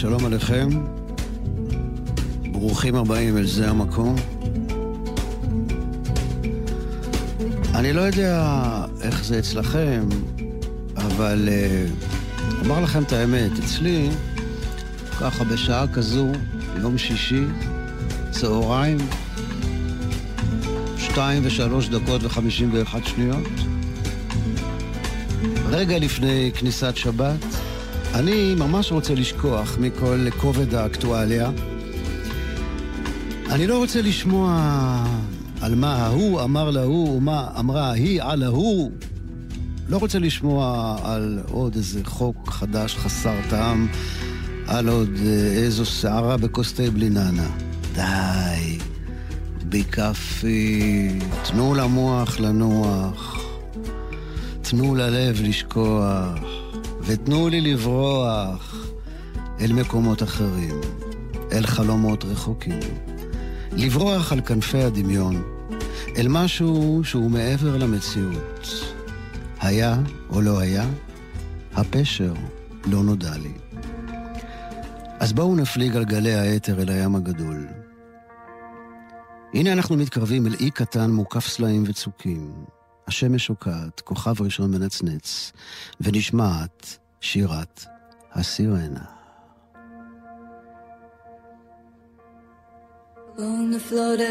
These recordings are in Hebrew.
שלום עליכם. ברוכים הבאים אל זה המקום. אני לא יודע איך זה אצלכם, אבל אה, אומר לכם את האמת, אצלי, ככה בשעה כזו, יום שישי, צהריים, שתיים ושלוש דקות וחמישים ואחת שניות, רגע לפני כניסת שבת, אני ממש רוצה לשכוח מכל כובד האקטואליה. אני לא רוצה לשמוע על מה ההוא אמר להוא, ומה אמרה ההיא על ההוא. לא רוצה לשמוע על עוד איזה חוק חדש חסר טעם, על עוד אה, איזו שערה בכוס תה בלי נענה. די, בכפי, תנו למוח לנוח, תנו ללב לשכוח. ותנו לי לברוח אל מקומות אחרים, אל חלומות רחוקים. לברוח על כנפי הדמיון, אל משהו שהוא מעבר למציאות. היה או לא היה, הפשר לא נודע לי. אז בואו נפליג על גלי האתר אל הים הגדול. הנה אנחנו מתקרבים אל אי קטן מוקף סלעים וצוקים. השמש שוקעת, כוכב ראשון מנצנץ, ונשמעת שירת הסירנה. On the floating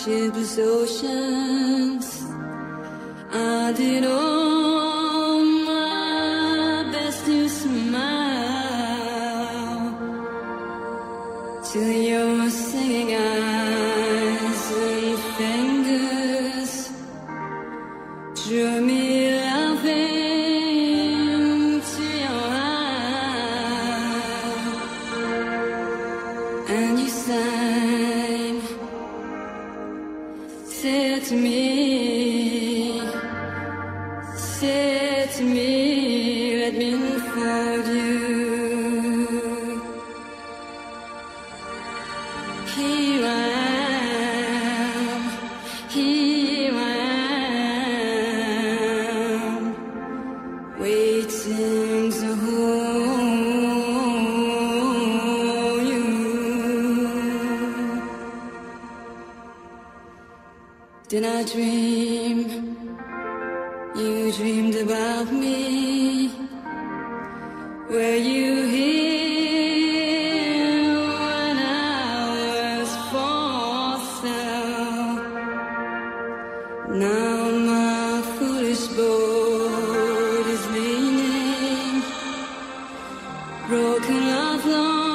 shipless oceans, I did all long.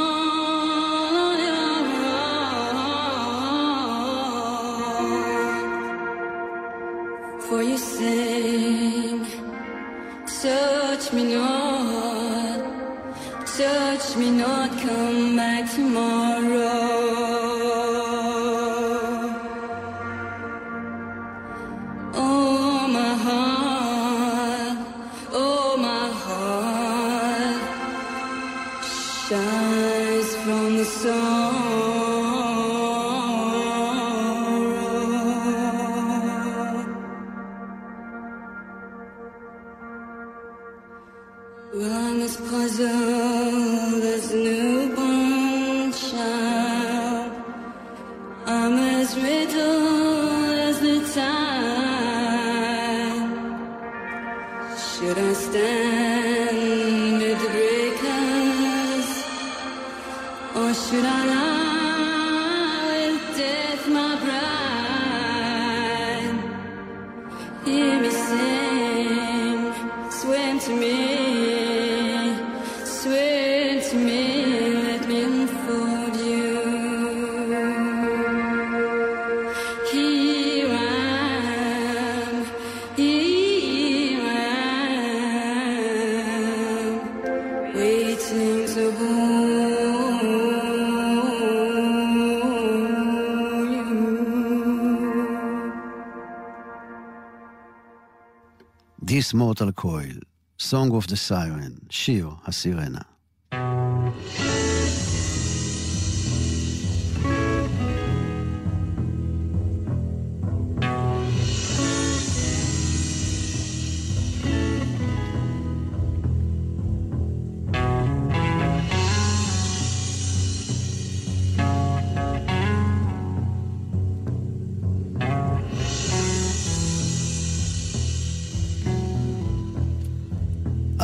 Mortal Coil, Song of the Siren, שיר הסירנה.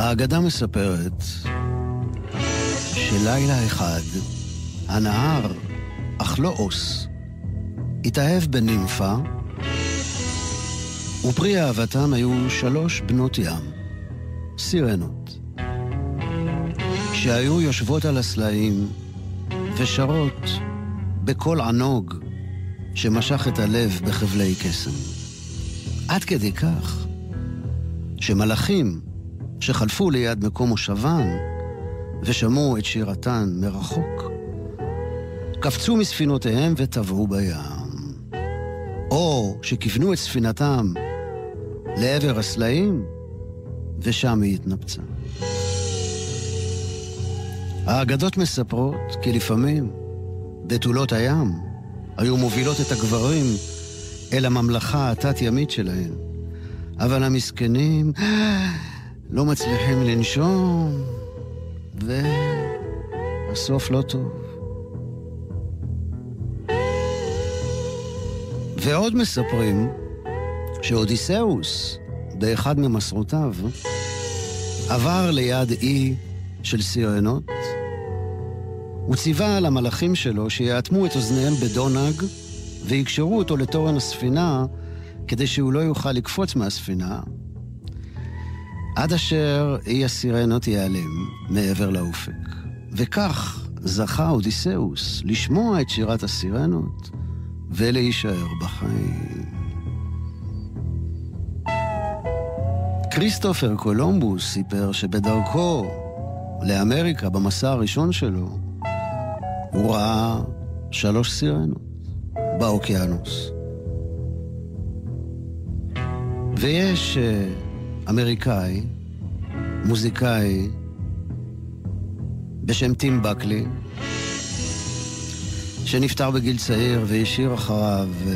האגדה מספרת שלילה אחד הנהר אכלואוס התאהב בנימפה ופרי אהבתם היו שלוש בנות ים, סירנות, שהיו יושבות על הסלעים ושרות בקול ענוג שמשך את הלב בחבלי קסם. עד כדי כך שמלאכים שחלפו ליד מקום מושבן ושמעו את שירתן מרחוק, קפצו מספינותיהם וטבעו בים. או שכיוונו את ספינתם לעבר הסלעים, ושם היא התנפצה. האגדות מספרות כי לפעמים בתולות הים היו מובילות את הגברים אל הממלכה התת-ימית שלהם, אבל המסכנים לא מצליחים לנשום, והסוף לא טוב. ועוד מספרים שאודיסאוס, באחד ממסעותיו, עבר ליד אי של סירנות, הוא ציווה על המלחים שלו שיאטמו את אוזניהם בדונג ויקשרו אותו לתורן הספינה כדי שהוא לא יוכל לקפוץ מהספינה, עד אשר אי הסירנות ייעלם מעבר לאופק. וכך זכה אודיסאוס לשמוע את שירת הסירנות ולהישאר בחיים. כריסטופר קולומבוס סיפר שבדרכו לאמריקה, במסע הראשון שלו, הוא ראה שלוש סירנות באוקיינוס. ויש uh, אמריקאי, מוזיקאי, בשם טים בקלי, שנפטר בגיל צעיר והשאיר אחריו uh,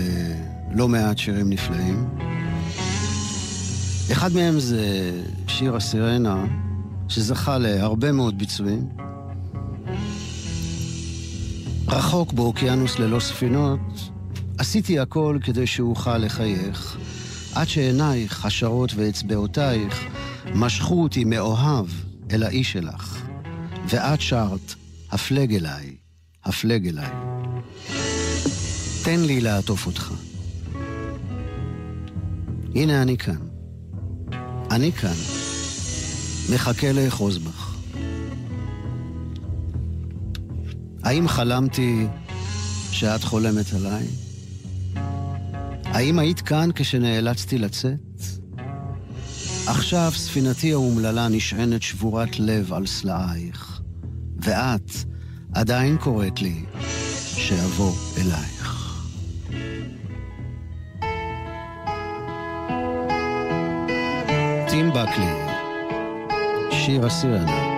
לא מעט שירים נפלאים. אחד מהם זה שיר הסירנה, שזכה להרבה מאוד ביצועים. רחוק באוקיינוס ללא ספינות, עשיתי הכל כדי שאוכל לחייך, עד שעינייך, השערות ואצבעותייך משכו אותי מאוהב אל האיש שלך, ואת שרת, הפלג אליי, הפלג אליי. תן לי לעטוף אותך. הנה אני כאן. אני כאן, מחכה לאחוז בך. האם חלמתי שאת חולמת עליי? האם היית כאן כשנאלצתי לצאת? עכשיו ספינתי האומללה נשענת שבורת לב על סלעייך, ואת עדיין קוראת לי שאבוא אלייך. טים בקלי, שיר הסירנה.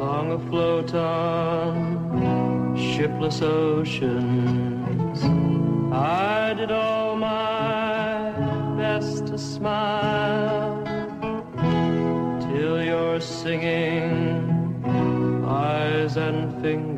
long afloat on shipless oceans. I did all my best to smile till your singing eyes and fingers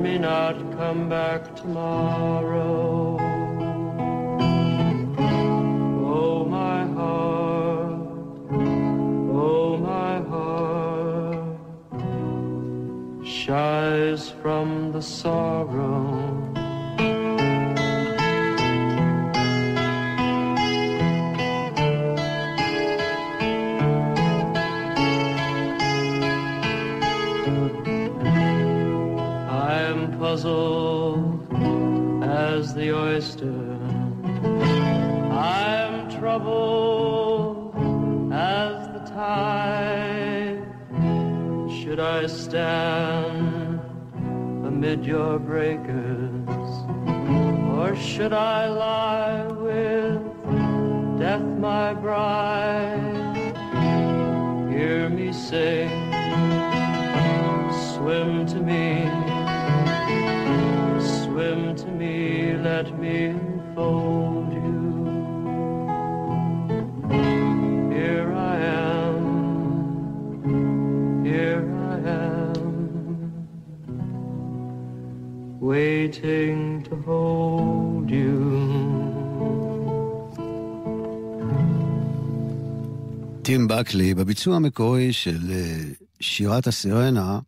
me not, come back tomorrow. Oh, my heart, oh, my heart shies from the sorrow. Puzzled as the oyster. I am troubled as the tide. Should I stand amid your breakers, or should I lie with death, my bride? Hear me sing, swim to me. Let me enfold you. Here I am, here I am, waiting to hold you. טים בקלי, בביצוע המקורי של אה, שירת הסירנה,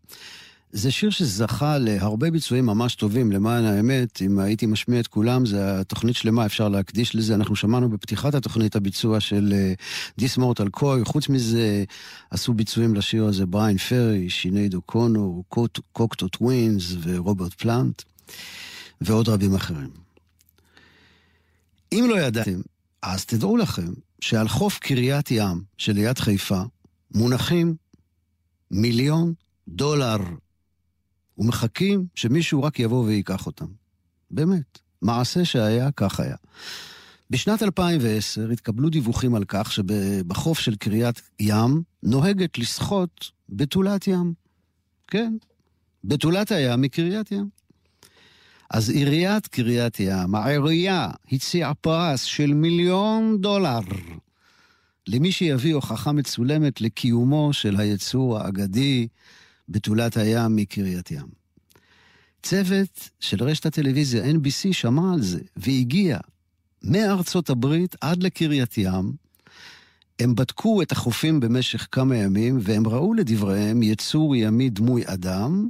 זה שיר שזכה להרבה ביצועים ממש טובים, למען האמת, אם הייתי משמיע את כולם, זה התוכנית שלמה, אפשר להקדיש לזה. אנחנו שמענו בפתיחת התוכנית הביצוע של This Mortal Coil, חוץ מזה עשו ביצועים לשיר הזה בריין פרי, שינייד אוקונור, Cocteau Twins ורוברט פלנט, ועוד רבים אחרים. אם לא ידעתם, אז תדעו לכם שעל חוף קריית ים שליד חיפה מונחים מיליון דולר ומחכים שמישהו רק יבוא וייקח אותם. באמת, מעשה שהיה, כך היה. בשנת 2010 התקבלו דיווחים על כך שבחוף של קריית ים נוהגת לשחות בתולת ים. כן, בתולת הים מקריית ים. אז עיריית קריית ים, העירייה, הציעה פרס של מיליון דולר למי שיביא הוכחה מצולמת לקיומו של היצור האגדי בתולת הים מקריית ים. צוות של רשת הטלוויזיה NBC שמע על זה והגיע מארצות הברית עד לקריית ים. הם בדקו את החופים במשך כמה ימים והם ראו לדבריהם יצור ימי דמוי אדם,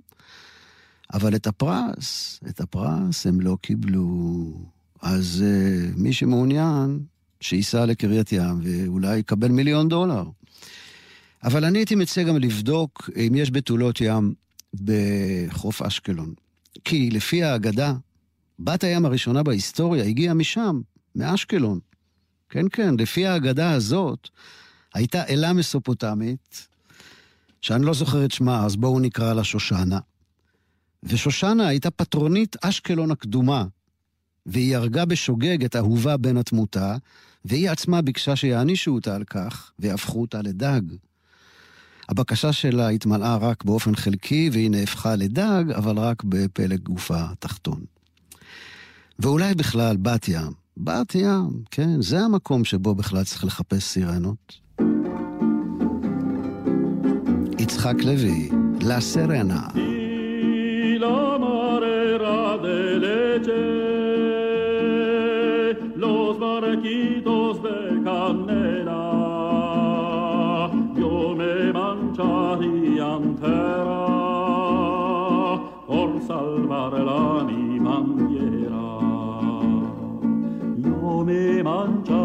אבל את הפרס, את הפרס הם לא קיבלו. אז uh, מי שמעוניין, שייסע לקריית ים ואולי יקבל מיליון דולר. אבל אני הייתי מציע גם לבדוק אם יש בתולות ים בחוף אשקלון. כי לפי האגדה, בת הים הראשונה בהיסטוריה הגיעה משם, מאשקלון. כן, כן, לפי האגדה הזאת, הייתה אלה מסופוטמית, שאני לא זוכר את שמה, אז בואו נקרא לה שושנה. ושושנה הייתה פטרונית אשקלון הקדומה, והיא הרגה בשוגג את אהובה בן התמותה, והיא עצמה ביקשה שיענישו אותה על כך, ויהפכו אותה לדג. הבקשה שלה התמלאה רק באופן חלקי, והיא נהפכה לדג, אבל רק בפלג גופה התחתון. ואולי בכלל בת ים. בת ים, כן, זה המקום שבו בכלל צריך לחפש סירנות. יצחק לוי, לה סרנה. salvare l'anima mia. Io mi mangia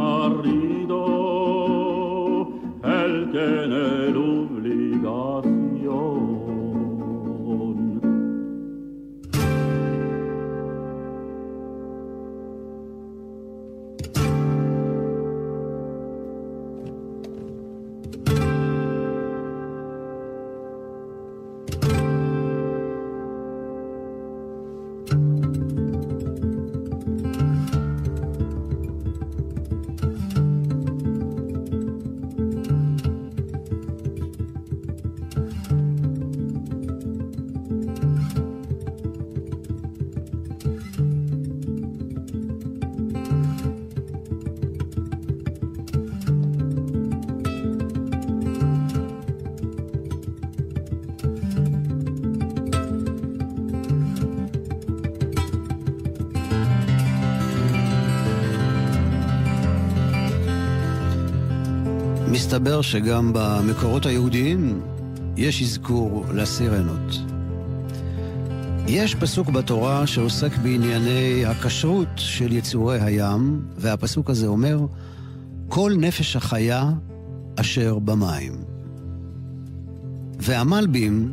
Maria. מסתבר שגם במקורות היהודיים יש אזכור לסירנות. יש פסוק בתורה שעוסק בענייני הכשרות של יצורי הים, והפסוק הזה אומר, כל נפש החיה אשר במים. והמלבים,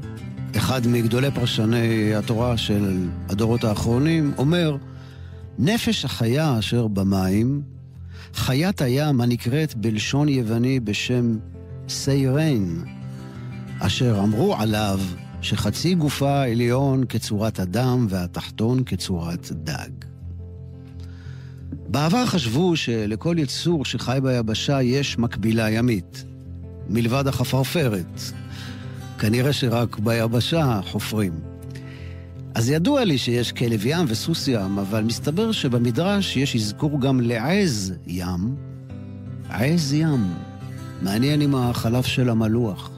אחד מגדולי פרשני התורה של הדורות האחרונים, אומר, נפש החיה אשר במים חיית הים הנקראת בלשון יווני בשם סיירן, אשר אמרו עליו שחצי גופה העליון כצורת אדם והתחתון כצורת דג. בעבר חשבו שלכל יצור שחי ביבשה יש מקבילה ימית, מלבד החפרפרת. כנראה שרק ביבשה חופרים. אז ידוע לי שיש כלב ים וסוס ים, אבל מסתבר שבמדרש יש אזכור גם לעז ים. עז ים. מעניין אם החלב של המלוח.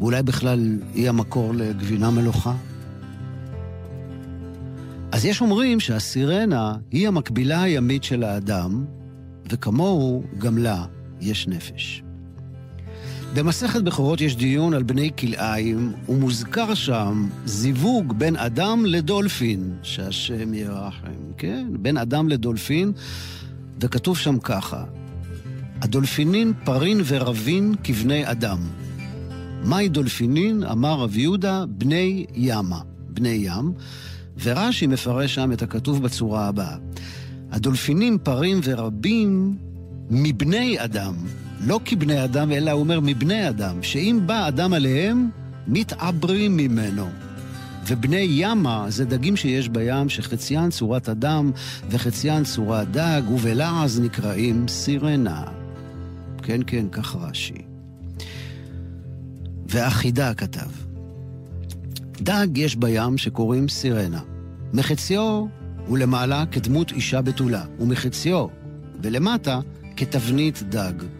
ואולי בכלל היא המקור לגבינה מלוכה. אז יש אומרים שהסירנה היא המקבילה הימית של האדם, וכמוהו גם לה יש נפש. במסכת בכורות יש דיון על בני כלאיים, ומוזכר שם זיווג בין אדם לדולפין, שהשם ירחם, כן? בין אדם לדולפין, וכתוב שם ככה: הדולפינין פרין ורבין כבני אדם. מהי דולפינין? אמר רב יהודה, בני ימה, בני ים, ורש"י מפרש שם את הכתוב בצורה הבאה: הדולפינים פרים ורבים מבני אדם, לא כבני אדם, אלא הוא אומר מבני אדם, שאם בא אדם עליהם, מתעברים ממנו. ובני ימה זה דגים שיש בים שחציין צורת אדם וחציין צורת דג, ובלעז נקראים סירנה. כן, כן, כך רש"י. ואחידה כתב, דג יש בים שקוראים סירנה. מחציו ולמעלה כדמות אישה בתולה, ומחציו ולמטה כתבנית דג.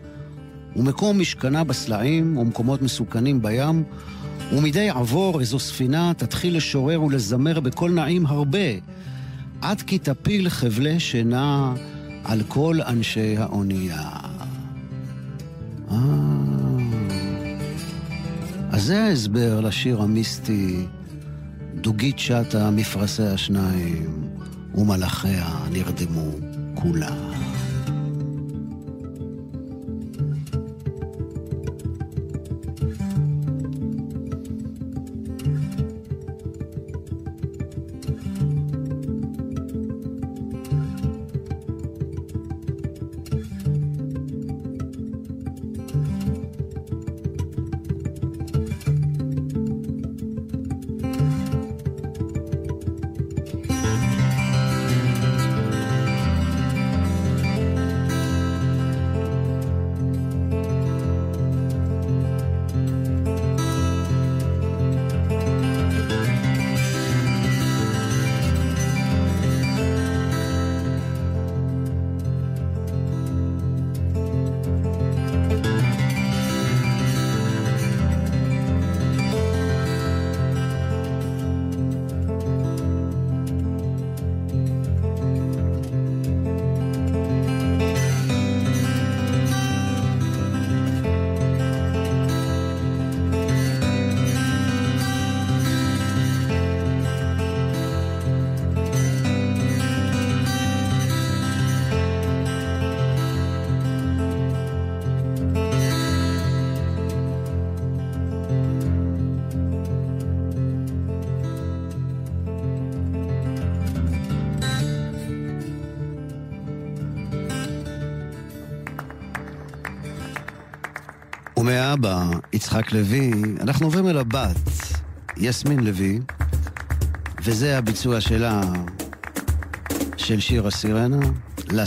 ומקום משכנה בסלעים ומקומות מסוכנים בים, ומדי עבור איזו ספינה תתחיל לשורר ולזמר בקול נעים הרבה, עד כי תפיל חבלי שינה על כל אנשי האונייה. אה, אז זה ההסבר לשיר המיסטי, דוגית שטה מפרשי השניים, ומלאכיה נרדמו כולם. יצחק לוי, אנחנו עוברים אל הבת, יסמין לוי, וזה הביצוע שלה, של שיר הסירנה, לה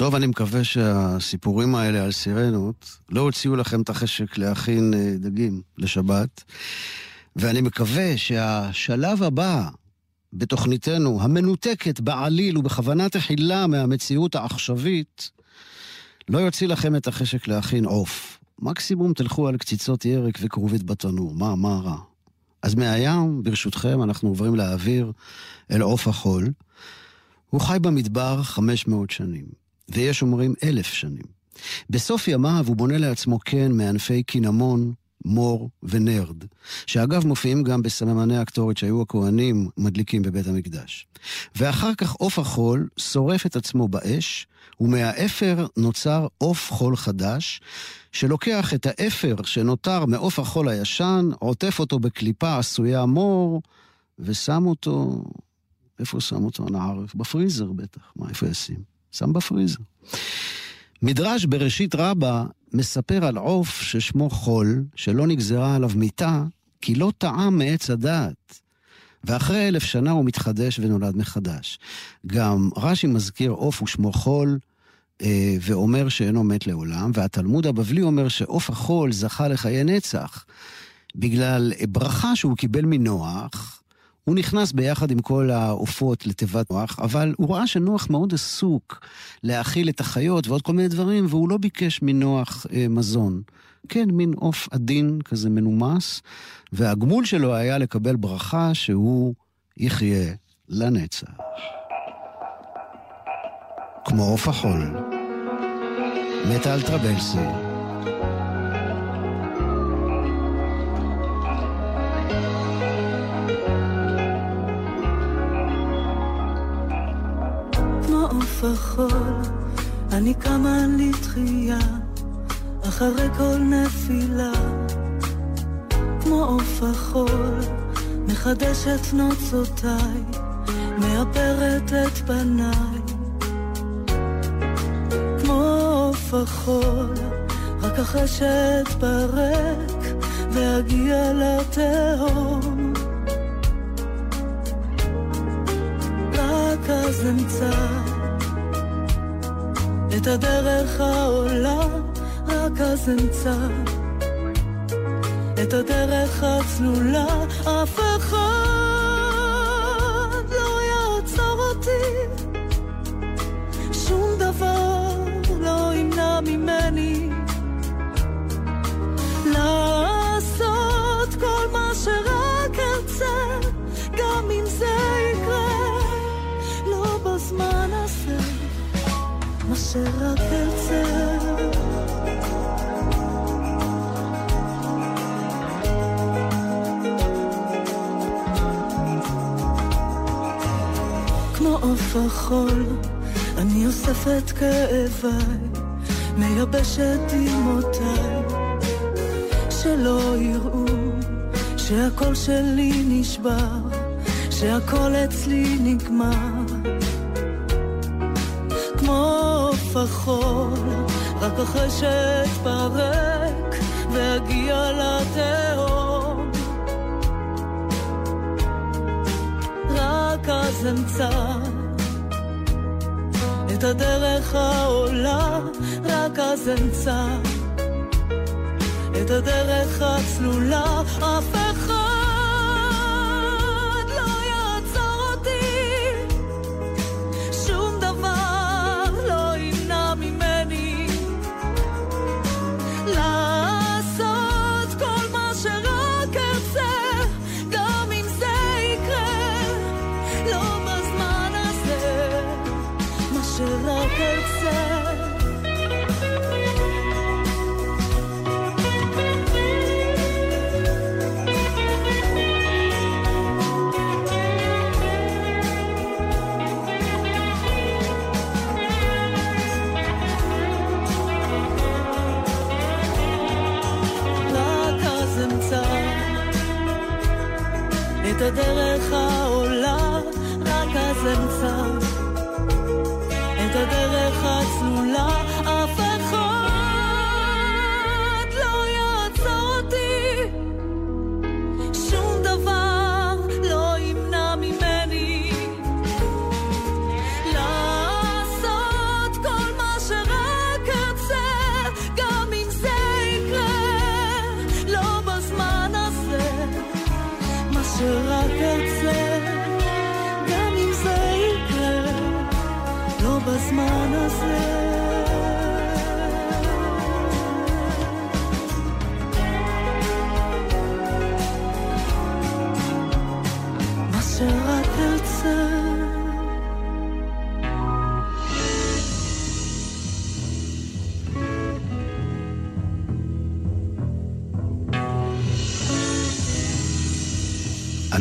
טוב, אני מקווה שהסיפורים האלה על סירנות לא הוציאו לכם את החשק להכין אה, דגים לשבת, ואני מקווה שהשלב הבא בתוכניתנו, המנותקת בעליל ובכוונה תחילה מהמציאות העכשווית, לא יוציא לכם את החשק להכין עוף. מקסימום תלכו על קציצות ירק וכרובית בתנור, מה, מה רע? אז מהים, ברשותכם, אנחנו עוברים לאוויר אל עוף החול. הוא חי במדבר 500 שנים. ויש אומרים אלף שנים. בסוף ימיו הוא בונה לעצמו קן מענפי קינמון, מור ונרד, שאגב מופיעים גם בסממני הקטורת שהיו הכוהנים מדליקים בבית המקדש. ואחר כך עוף החול שורף את עצמו באש, ומהאפר נוצר עוף חול חדש, שלוקח את האפר שנותר מעוף החול הישן, עוטף אותו בקליפה עשויה מור, ושם אותו... איפה שם אותו הנער? בפריזר בטח. מה, איפה ישים? שם בפריזר. מדרש בראשית רבה מספר על עוף ששמו חול, שלא נגזרה עליו מיתה, כי לא טעם מעץ הדעת. ואחרי אלף שנה הוא מתחדש ונולד מחדש. גם רש"י מזכיר עוף ושמו חול, אה, ואומר שאינו מת לעולם, והתלמוד הבבלי אומר שעוף החול זכה לחיי נצח, בגלל ברכה שהוא קיבל מנוח, הוא נכנס ביחד עם כל העופות לתיבת נוח, אבל הוא ראה שנוח מאוד עסוק להאכיל את החיות ועוד כל מיני דברים, והוא לא ביקש מנוח אה, מזון. כן, מין עוף עדין כזה מנומס, והגמול שלו היה לקבל ברכה שהוא יחיה לנצח. כמו עוף החול. מטל טרבלסי. החול, אני קמה לתחייה, אחרי כל נפילה. כמו עוף החול, מחדשת נוצותיי, מאפרת את פניי. כמו עוף החול, רק אחרי שאתפרק ואגיע לתהום. רק אז אמצא את הדרך העולה, רק אז אמצא. את הדרך הצלולה, אף אחד עוף החול, אני אוספת כאביי, מייבשת דמעותיי, שלא יראו שהקול שלי נשבר, שהכול אצלי נגמר. כמו עוף החול, רק אחרי שאתפרק ואגיע לתהום. רק אז אמצא את הדרך העולה, רק אז אמצא את הדרך הצלולה, אף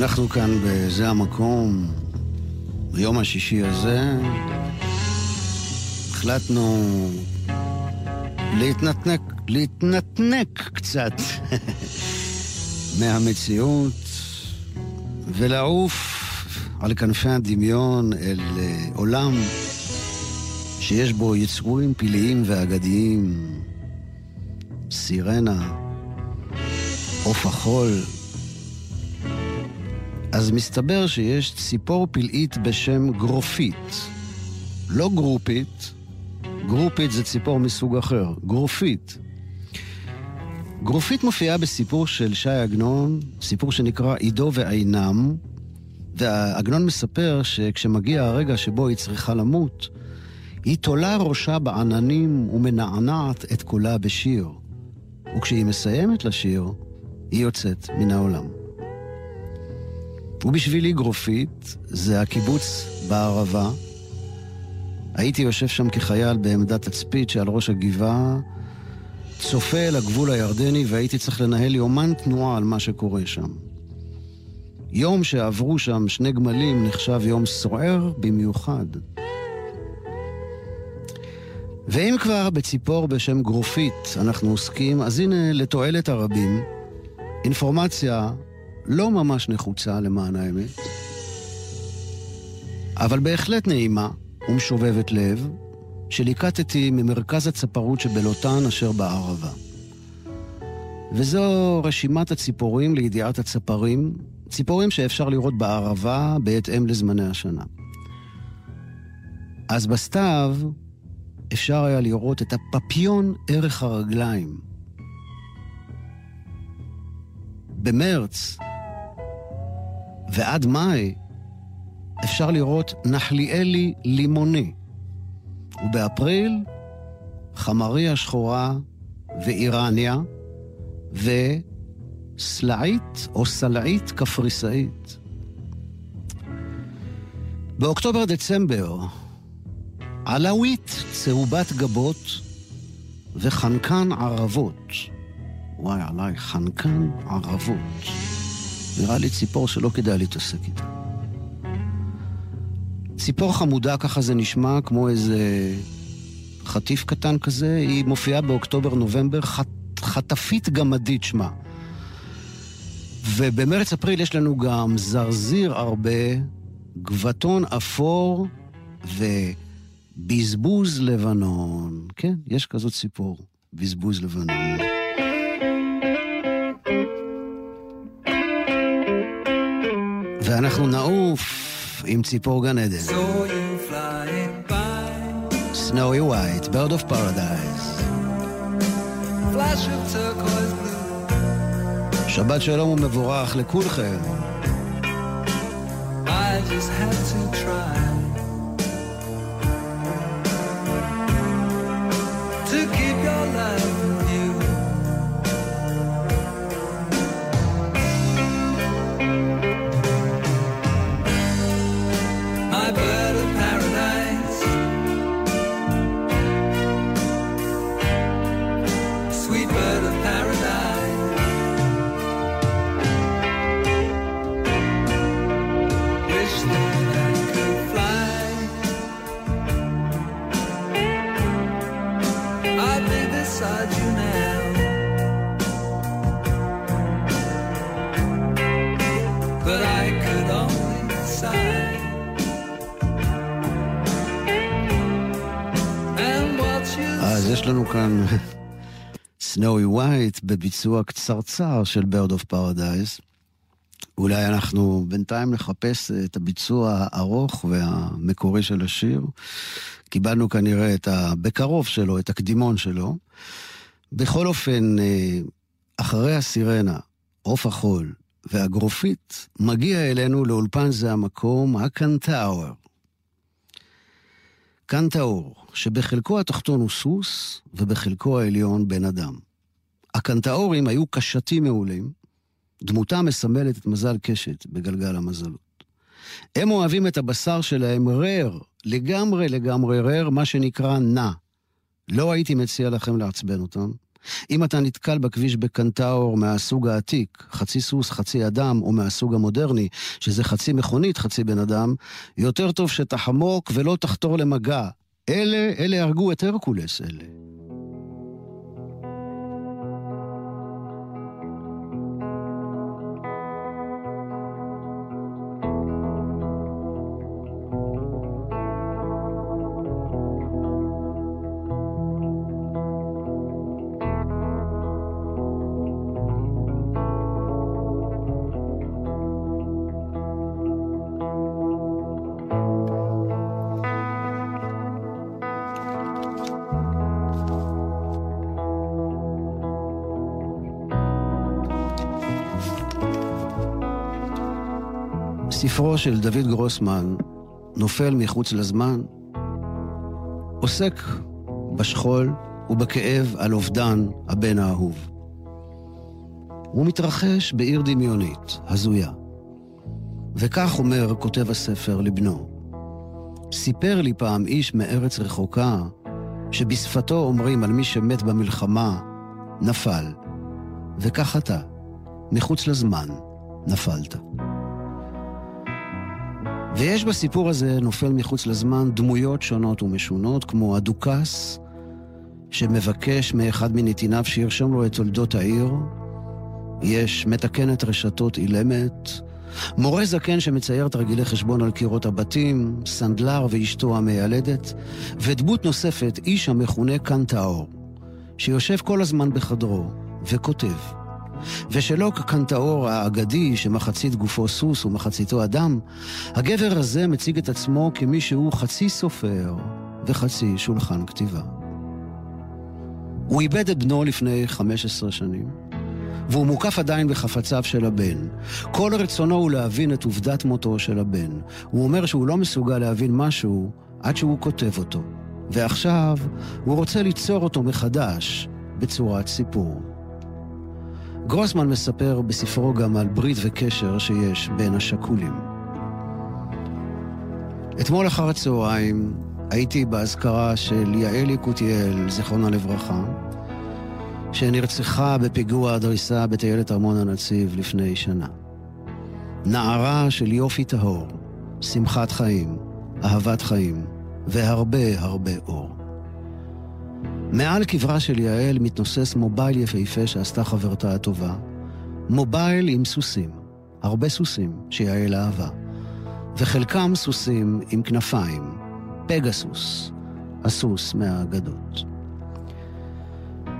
אנחנו כאן בזה המקום, ביום השישי הזה, החלטנו להתנתנק, להתנתנק קצת מהמציאות ולעוף על כנפי הדמיון אל אה, עולם שיש בו יצורים פלאיים ואגדיים סירנה, עוף החול. אז מסתבר שיש ציפור פלאית בשם גרופית. לא גרופית, גרופית זה ציפור מסוג אחר, גרופית. גרופית מופיעה בסיפור של ש"י עגנון, סיפור שנקרא עידו ועינם, ועגנון מספר שכשמגיע הרגע שבו היא צריכה למות, היא תולה ראשה בעננים ומנענעת את קולה בשיר. וכשהיא מסיימת לשיר, היא יוצאת מן העולם. ובשבילי גרופית זה הקיבוץ בערבה. הייתי יושב שם כחייל בעמדת תצפית שעל ראש הגבעה, צופה אל הגבול הירדני והייתי צריך לנהל יומן תנועה על מה שקורה שם. יום שעברו שם שני גמלים נחשב יום סוער במיוחד. ואם כבר בציפור בשם גרופית אנחנו עוסקים, אז הנה לתועלת הרבים, אינפורמציה לא ממש נחוצה למען האמת, אבל בהחלט נעימה ומשובבת לב, שליקטתי ממרכז הצפרות שבלוטן אשר בערבה. וזו רשימת הציפורים לידיעת הצפרים, ציפורים שאפשר לראות בערבה בהתאם לזמני השנה. אז בסתיו אפשר היה לראות את הפפיון ערך הרגליים. במרץ ועד מאי אפשר לראות נחליאלי לימוני, ובאפריל חמריה שחורה ואיראניה וסלעית או סלעית קפריסאית. באוקטובר-דצמבר עלאווית צהובת גבות וחנקן ערבות. וואי, עליי, חנקן ערבות. נראה לי ציפור שלא כדאי להתעסק איתה. ציפור חמודה, ככה זה נשמע, כמו איזה חטיף קטן כזה, היא מופיעה באוקטובר-נובמבר, חט, חטפית גמדית שמה. ובמרץ-אפריל יש לנו גם זרזיר הרבה, גבעתון אפור ובזבוז לבנון. כן, יש כזאת ציפור, בזבוז לבנון. ואנחנו נעוף עם ציפור גן עדן. Snowy white, bird of paradise. שבת שלום ומבורך לכולכם. Keep your love לנו כאן סנואי ווייט בביצוע קצרצר של Bird of Paradise. אולי אנחנו בינתיים נחפש את הביצוע הארוך והמקורי של השיר. קיבלנו כנראה את הבקרוב שלו, את הקדימון שלו. בכל אופן, אה, אחרי הסירנה, עוף החול והגרופית, מגיע אלינו לאולפן זה המקום, הקנטאוור. קנטאור, שבחלקו התחתון הוא סוס ובחלקו העליון בן אדם. הקנטאורים היו קשתים מעולים, דמותם מסמלת את מזל קשת בגלגל המזלות. הם אוהבים את הבשר שלהם רר, לגמרי לגמרי רר, מה שנקרא נע. לא הייתי מציע לכם לעצבן אותם. אם אתה נתקל בכביש בקנטאור מהסוג העתיק, חצי סוס, חצי אדם, או מהסוג המודרני, שזה חצי מכונית, חצי בן אדם, יותר טוב שתחמוק ולא תחתור למגע. אלה, אלה הרגו את הרקולס, אלה. ספרו של דוד גרוסמן, נופל מחוץ לזמן, עוסק בשכול ובכאב על אובדן הבן האהוב. הוא מתרחש בעיר דמיונית, הזויה. וכך אומר כותב הספר לבנו: סיפר לי פעם איש מארץ רחוקה, שבשפתו אומרים על מי שמת במלחמה, נפל. וכך אתה, מחוץ לזמן, נפלת. ויש בסיפור הזה, נופל מחוץ לזמן, דמויות שונות ומשונות, כמו הדוכס, שמבקש מאחד מנתיניו שירשום לו את תולדות העיר. יש מתקנת רשתות אילמת, מורה זקן שמצייר תרגילי חשבון על קירות הבתים, סנדלר ואשתו המיילדת, ודמות נוספת, איש המכונה קנטאור, שיושב כל הזמן בחדרו וכותב. ושלא כקנטאור האגדי שמחצית גופו סוס ומחציתו אדם, הגבר הזה מציג את עצמו כמי שהוא חצי סופר וחצי שולחן כתיבה. הוא איבד את בנו לפני 15 שנים, והוא מוקף עדיין בחפציו של הבן. כל רצונו הוא להבין את עובדת מותו של הבן. הוא אומר שהוא לא מסוגל להבין משהו עד שהוא כותב אותו. ועכשיו הוא רוצה ליצור אותו מחדש בצורת סיפור. גרוסמן מספר בספרו גם על ברית וקשר שיש בין השכולים. אתמול אחר הצהריים הייתי באזכרה של יעל יקותיאל, זיכרונה לברכה, שנרצחה בפיגוע הדריסה בטיילת ארמון הנציב לפני שנה. נערה של יופי טהור, שמחת חיים, אהבת חיים והרבה הרבה אור. מעל קברה של יעל מתנוסס מובייל יפהפה שעשתה חברתה הטובה. מובייל עם סוסים, הרבה סוסים שיעל אהבה, וחלקם סוסים עם כנפיים, פגסוס, הסוס מהאגדות.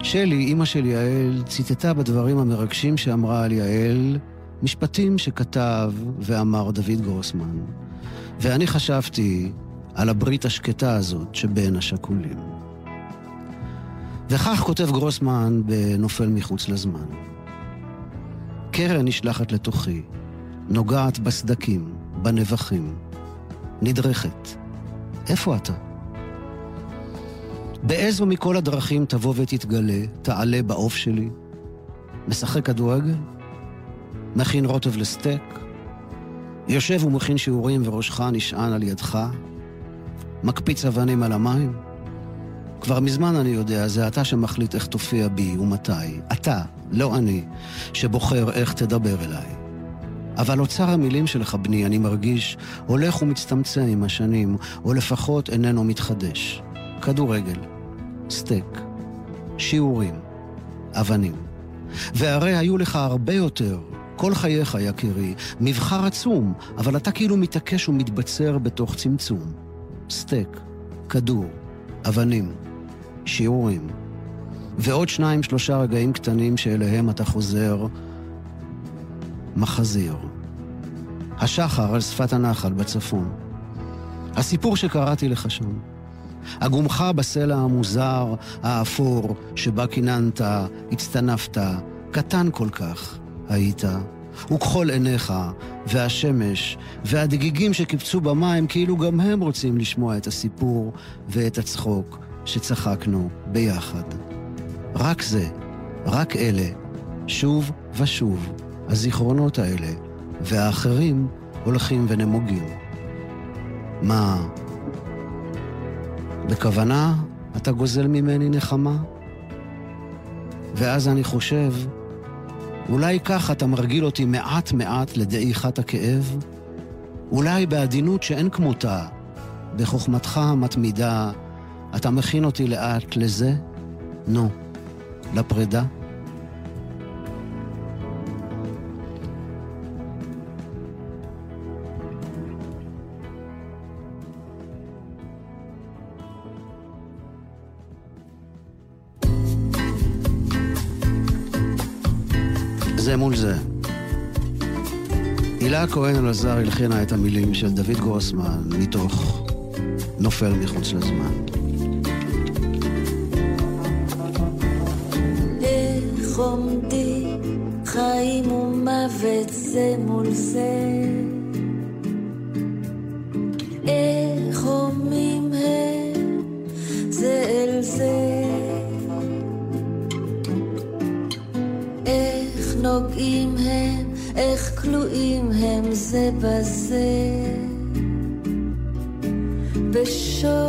שלי, אימא של יעל, ציטטה בדברים המרגשים שאמרה על יעל משפטים שכתב ואמר דוד גרוסמן, ואני חשבתי על הברית השקטה הזאת שבין השכולים. וכך כותב גרוסמן בנופל מחוץ לזמן. קרן נשלחת לתוכי, נוגעת בסדקים, בנבחים, נדרכת. איפה אתה? באיזו מכל הדרכים תבוא ותתגלה, תעלה בעוף שלי? משחק כדורגל? מכין רוטב לסטייק? יושב ומכין שיעורים וראשך נשען על ידך? מקפיץ אבנים על המים? כבר מזמן אני יודע, זה אתה שמחליט איך תופיע בי ומתי. אתה, לא אני, שבוחר איך תדבר אליי. אבל אוצר המילים שלך, בני, אני מרגיש, הולך ומצטמצם עם השנים, או לפחות איננו מתחדש. כדורגל, סטייק, שיעורים, אבנים. והרי היו לך הרבה יותר, כל חייך, יקירי, מבחר עצום, אבל אתה כאילו מתעקש ומתבצר בתוך צמצום. סטייק, כדור, אבנים, שיעורים. ועוד שניים, שלושה רגעים קטנים שאליהם אתה חוזר, מחזיר. השחר על שפת הנחל בצפון. הסיפור שקראתי לך שם. הגומך בסלע המוזר, האפור, שבה קיננת, הצטנפת, קטן כל כך היית, וכחול עיניך, והשמש, והדגיגים שקיפצו במים, כאילו גם הם רוצים לשמוע את הסיפור ואת הצחוק שצחקנו ביחד. רק זה, רק אלה, שוב ושוב, הזיכרונות האלה, והאחרים הולכים ונמוגים. מה, בכוונה אתה גוזל ממני נחמה? ואז אני חושב, אולי כך אתה מרגיל אותי מעט מעט לדעיכת הכאב? אולי בעדינות שאין כמותה, בחוכמתך המתמידה, אתה מכין אותי לאט לזה? נו, לפרידה? זה מול זה. הילה כהן אלעזר הלחינה את המילים של דוד גרוסמן מתוך נופל מחוץ לזמן. עומדי, חיים ומוות זה מול זה. איך הומים הם זה אל זה. איך נוגעים הם, איך כלואים הם זה בזה. בשור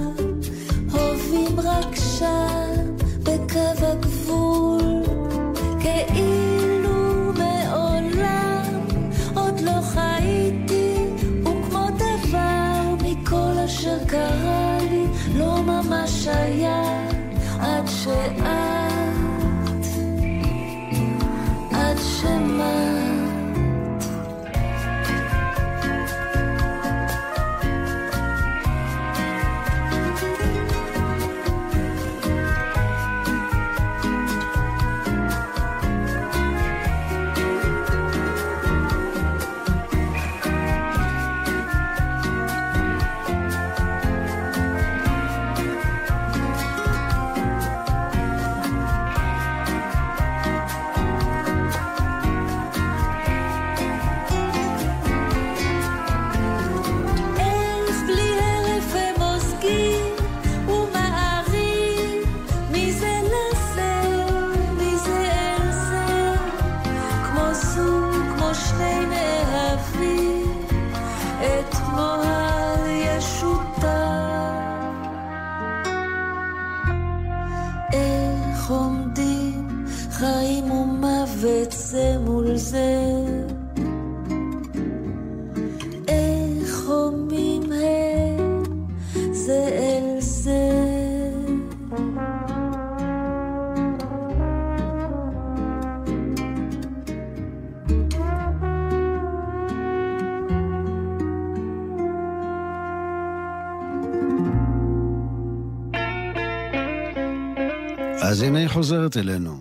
חוזרת אלינו,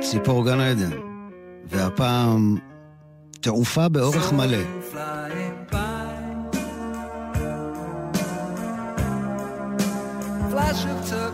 ציפור גן עדן, והפעם תעופה באורך מלא. my bird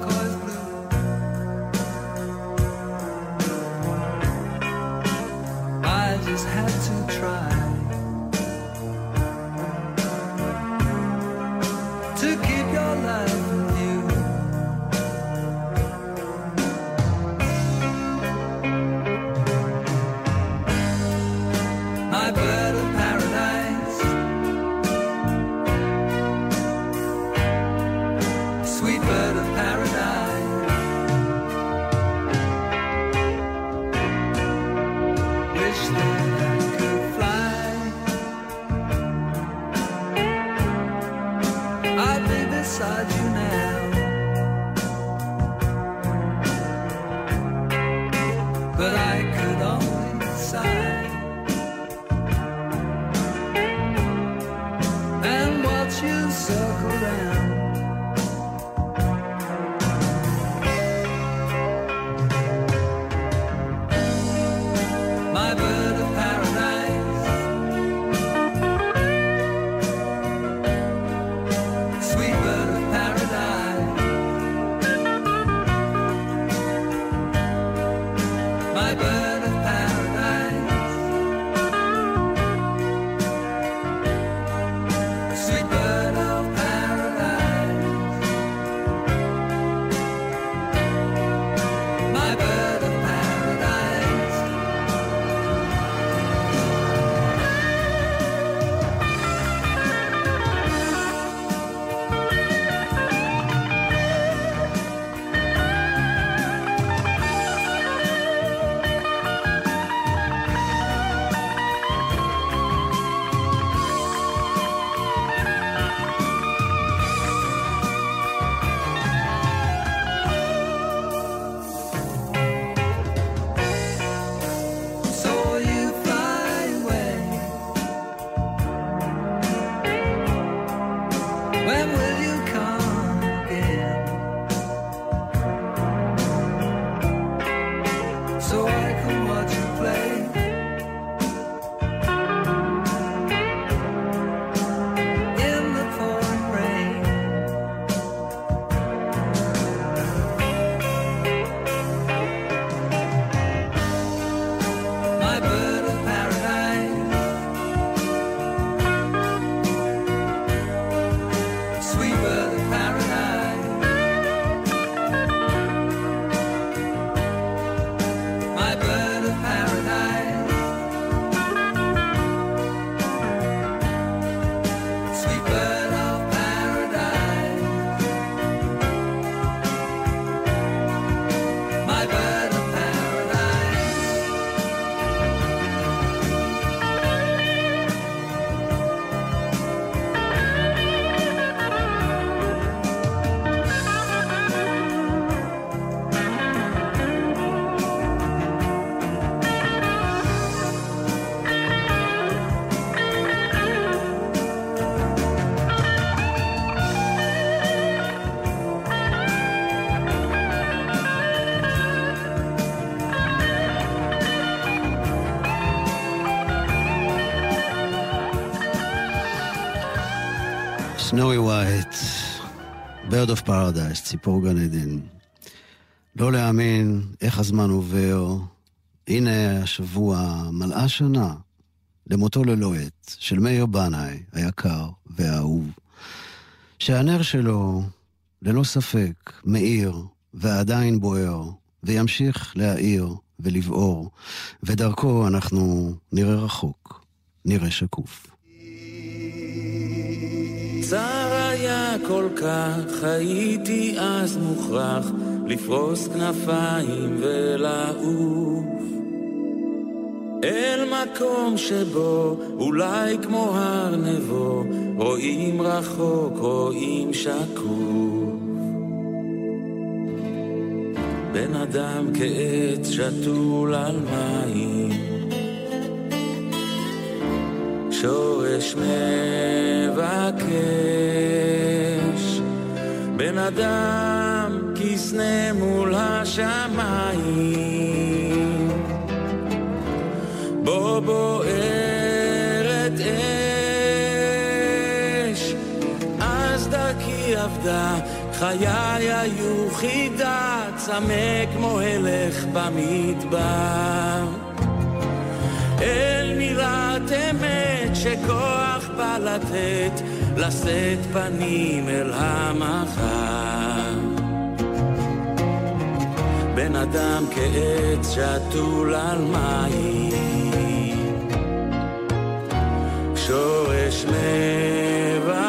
sweeper. סנואי ווייט, Bird of Paradise, ציפור גן עדן. לא להאמין איך הזמן עובר. הנה השבוע מלאה שנה למותו ללא עת של מאיר בנאי, היקר והאהוב. שהנר שלו, ללא ספק, מאיר ועדיין בוער, וימשיך להאיר ולבעור, ודרכו אנחנו נראה רחוק, נראה שקוף. צר היה כל כך, הייתי אז מוכרח לפרוס כנפיים ולעוף. אל מקום שבו אולי כמו הר נבו רואים רחוק, רואים שקוף. בן אדם כעץ שתול על מים שורש מבקש. בן אדם כסנה מול השמיים. בו בוערת אש. אז דרכי עבדה חיי היו חידה צמא כמו הלך במדבר. אל מירת אמת שכוח בא לתת, לשאת פנים אל המחר. בן אדם כעץ שתול על מים, שורש מבקש.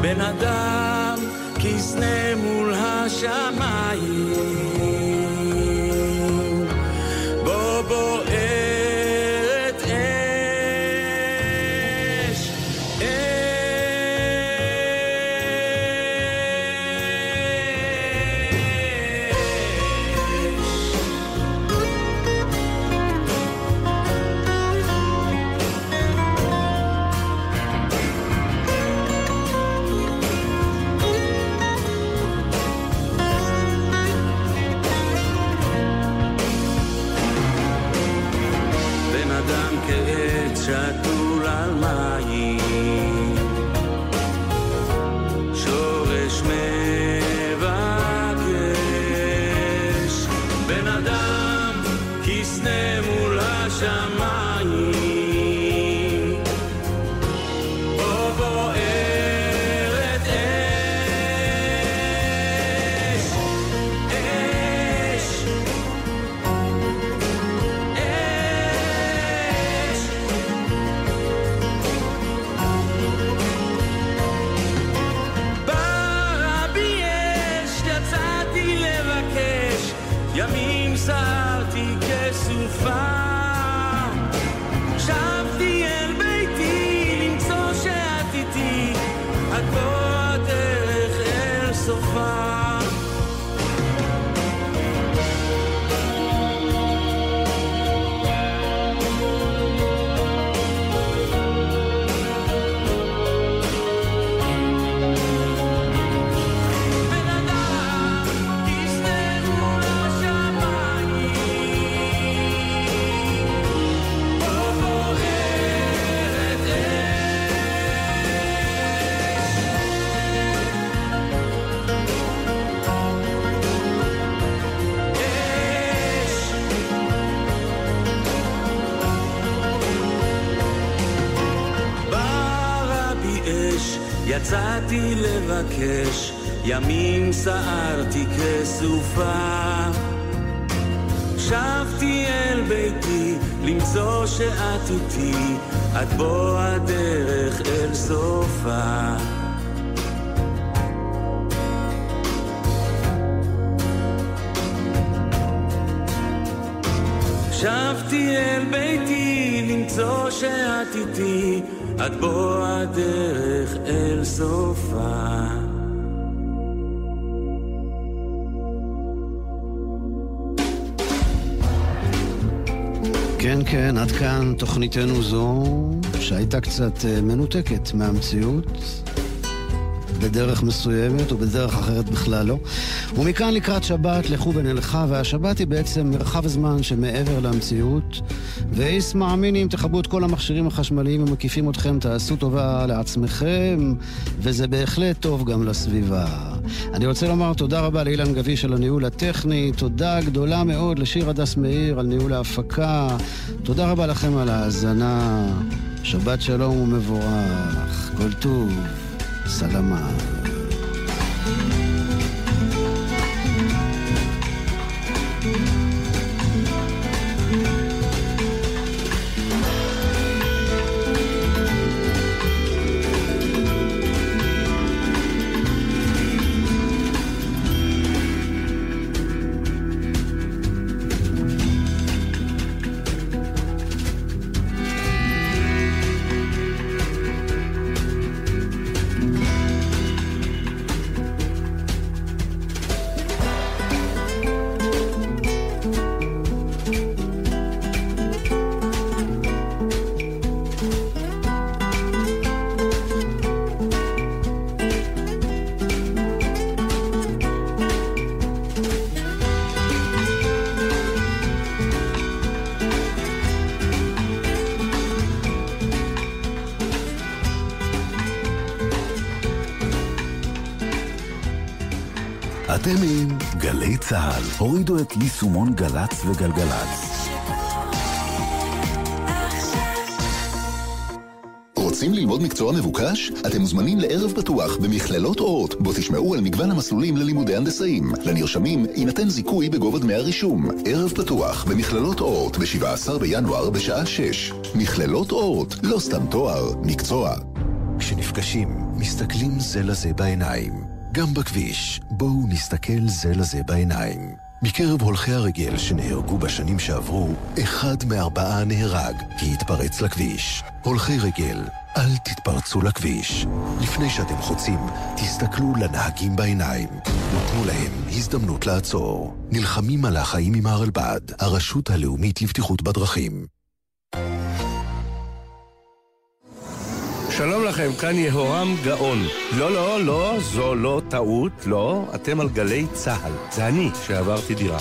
בן אדם כסנה מול השמיים. שבתי אל ביתי, למצוא שאת איתי, את בוא הדרך אל סופה. כן, כן, עד כאן תוכניתנו זו, שהייתה קצת אה, מנותקת מהמציאות, בדרך מסוימת ובדרך אחרת בכלל לא. ומכאן לקראת שבת, לכו ונלכה, והשבת היא בעצם מרחב זמן שמעבר למציאות. ואיסמע מיני, אם תכבו את כל המכשירים החשמליים המקיפים אתכם, תעשו טובה לעצמכם, וזה בהחלט טוב גם לסביבה. אני רוצה לומר תודה רבה לאילן גביש על הניהול הטכני, תודה גדולה מאוד לשיר הדס מאיר על ניהול ההפקה, תודה רבה לכם על ההאזנה, שבת שלום ומבורך, כל טוב, Salamat. אתם עם גלי צה"ל. הורידו את יישומון גל"צ וגלגלצ. רוצים ללמוד מקצוע מבוקש? אתם מוזמנים לערב פתוח במכללות אורט, בו תשמעו על מגוון המסלולים ללימודי הנדסאים. לנרשמים יינתן זיכוי בגובה דמי הרישום. ערב פתוח במכללות אורט ב-17 בינואר בשעה 6. מכללות אורט, לא סתם תואר, מקצוע. כשנפגשים, מסתכלים זה לזה בעיניים. גם בכביש, בואו נסתכל זה לזה בעיניים. מקרב הולכי הרגל שנהרגו בשנים שעברו, אחד מארבעה נהרג כי התפרץ לכביש. הולכי רגל, אל תתפרצו לכביש. לפני שאתם חוצים, תסתכלו לנהגים בעיניים. ותנו להם הזדמנות לעצור. נלחמים על החיים עם הרלב"ד, הרשות הלאומית לבטיחות בדרכים. שלום לכם, כאן יהורם גאון. לא, לא, לא, זו לא טעות, לא, אתם על גלי צה"ל. זה אני שעברתי דירה.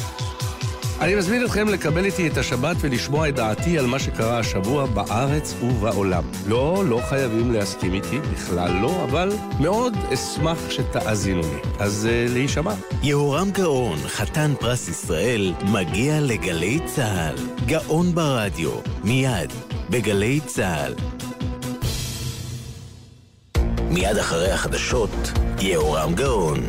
אני מזמין אתכם לקבל איתי את השבת ולשמוע את דעתי על מה שקרה השבוע בארץ ובעולם. לא, לא חייבים להסכים איתי, בכלל לא, אבל מאוד אשמח שתאזינו לי. אז uh, להישמע. יהורם גאון, חתן פרס ישראל, מגיע לגלי צה"ל. גאון ברדיו, מיד, בגלי צה"ל. מיד אחרי החדשות, יהורם גאון.